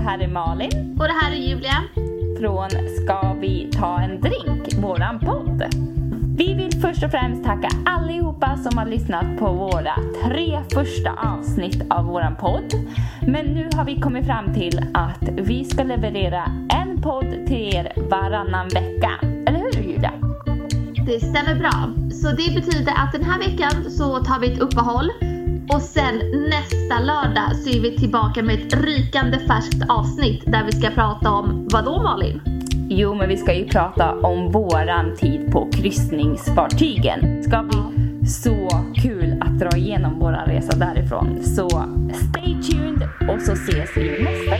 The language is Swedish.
Det här är Malin Och det här är Julia. från Ska vi ta en drink? Våran podd. Vi vill först och främst tacka allihopa som har lyssnat på våra tre första avsnitt av våran podd. Men nu har vi kommit fram till att vi ska leverera en podd till er varannan vecka. Eller hur Julia? Det stämmer bra. Så det betyder att den här veckan så tar vi ett uppehåll och sen nästa lördag så är vi tillbaka med ett rykande färskt avsnitt där vi ska prata om vad då Malin? Jo, men vi ska ju prata om våran tid på kryssningsfartygen. Det ska bli så kul att dra igenom våran resa därifrån. Så stay tuned och så ses vi nästa